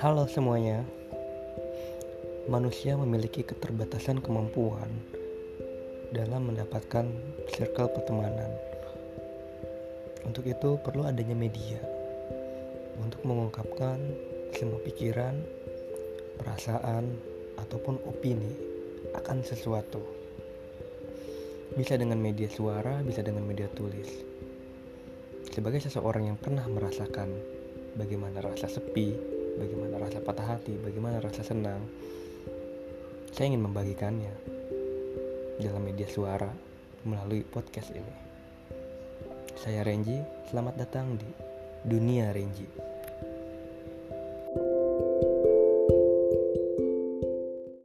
Halo semuanya. Manusia memiliki keterbatasan kemampuan dalam mendapatkan circle pertemanan. Untuk itu perlu adanya media untuk mengungkapkan semua pikiran, perasaan, ataupun opini akan sesuatu. Bisa dengan media suara, bisa dengan media tulis sebagai seseorang yang pernah merasakan bagaimana rasa sepi, bagaimana rasa patah hati, bagaimana rasa senang, saya ingin membagikannya dalam media suara melalui podcast ini. Saya Renji, selamat datang di Dunia Renji.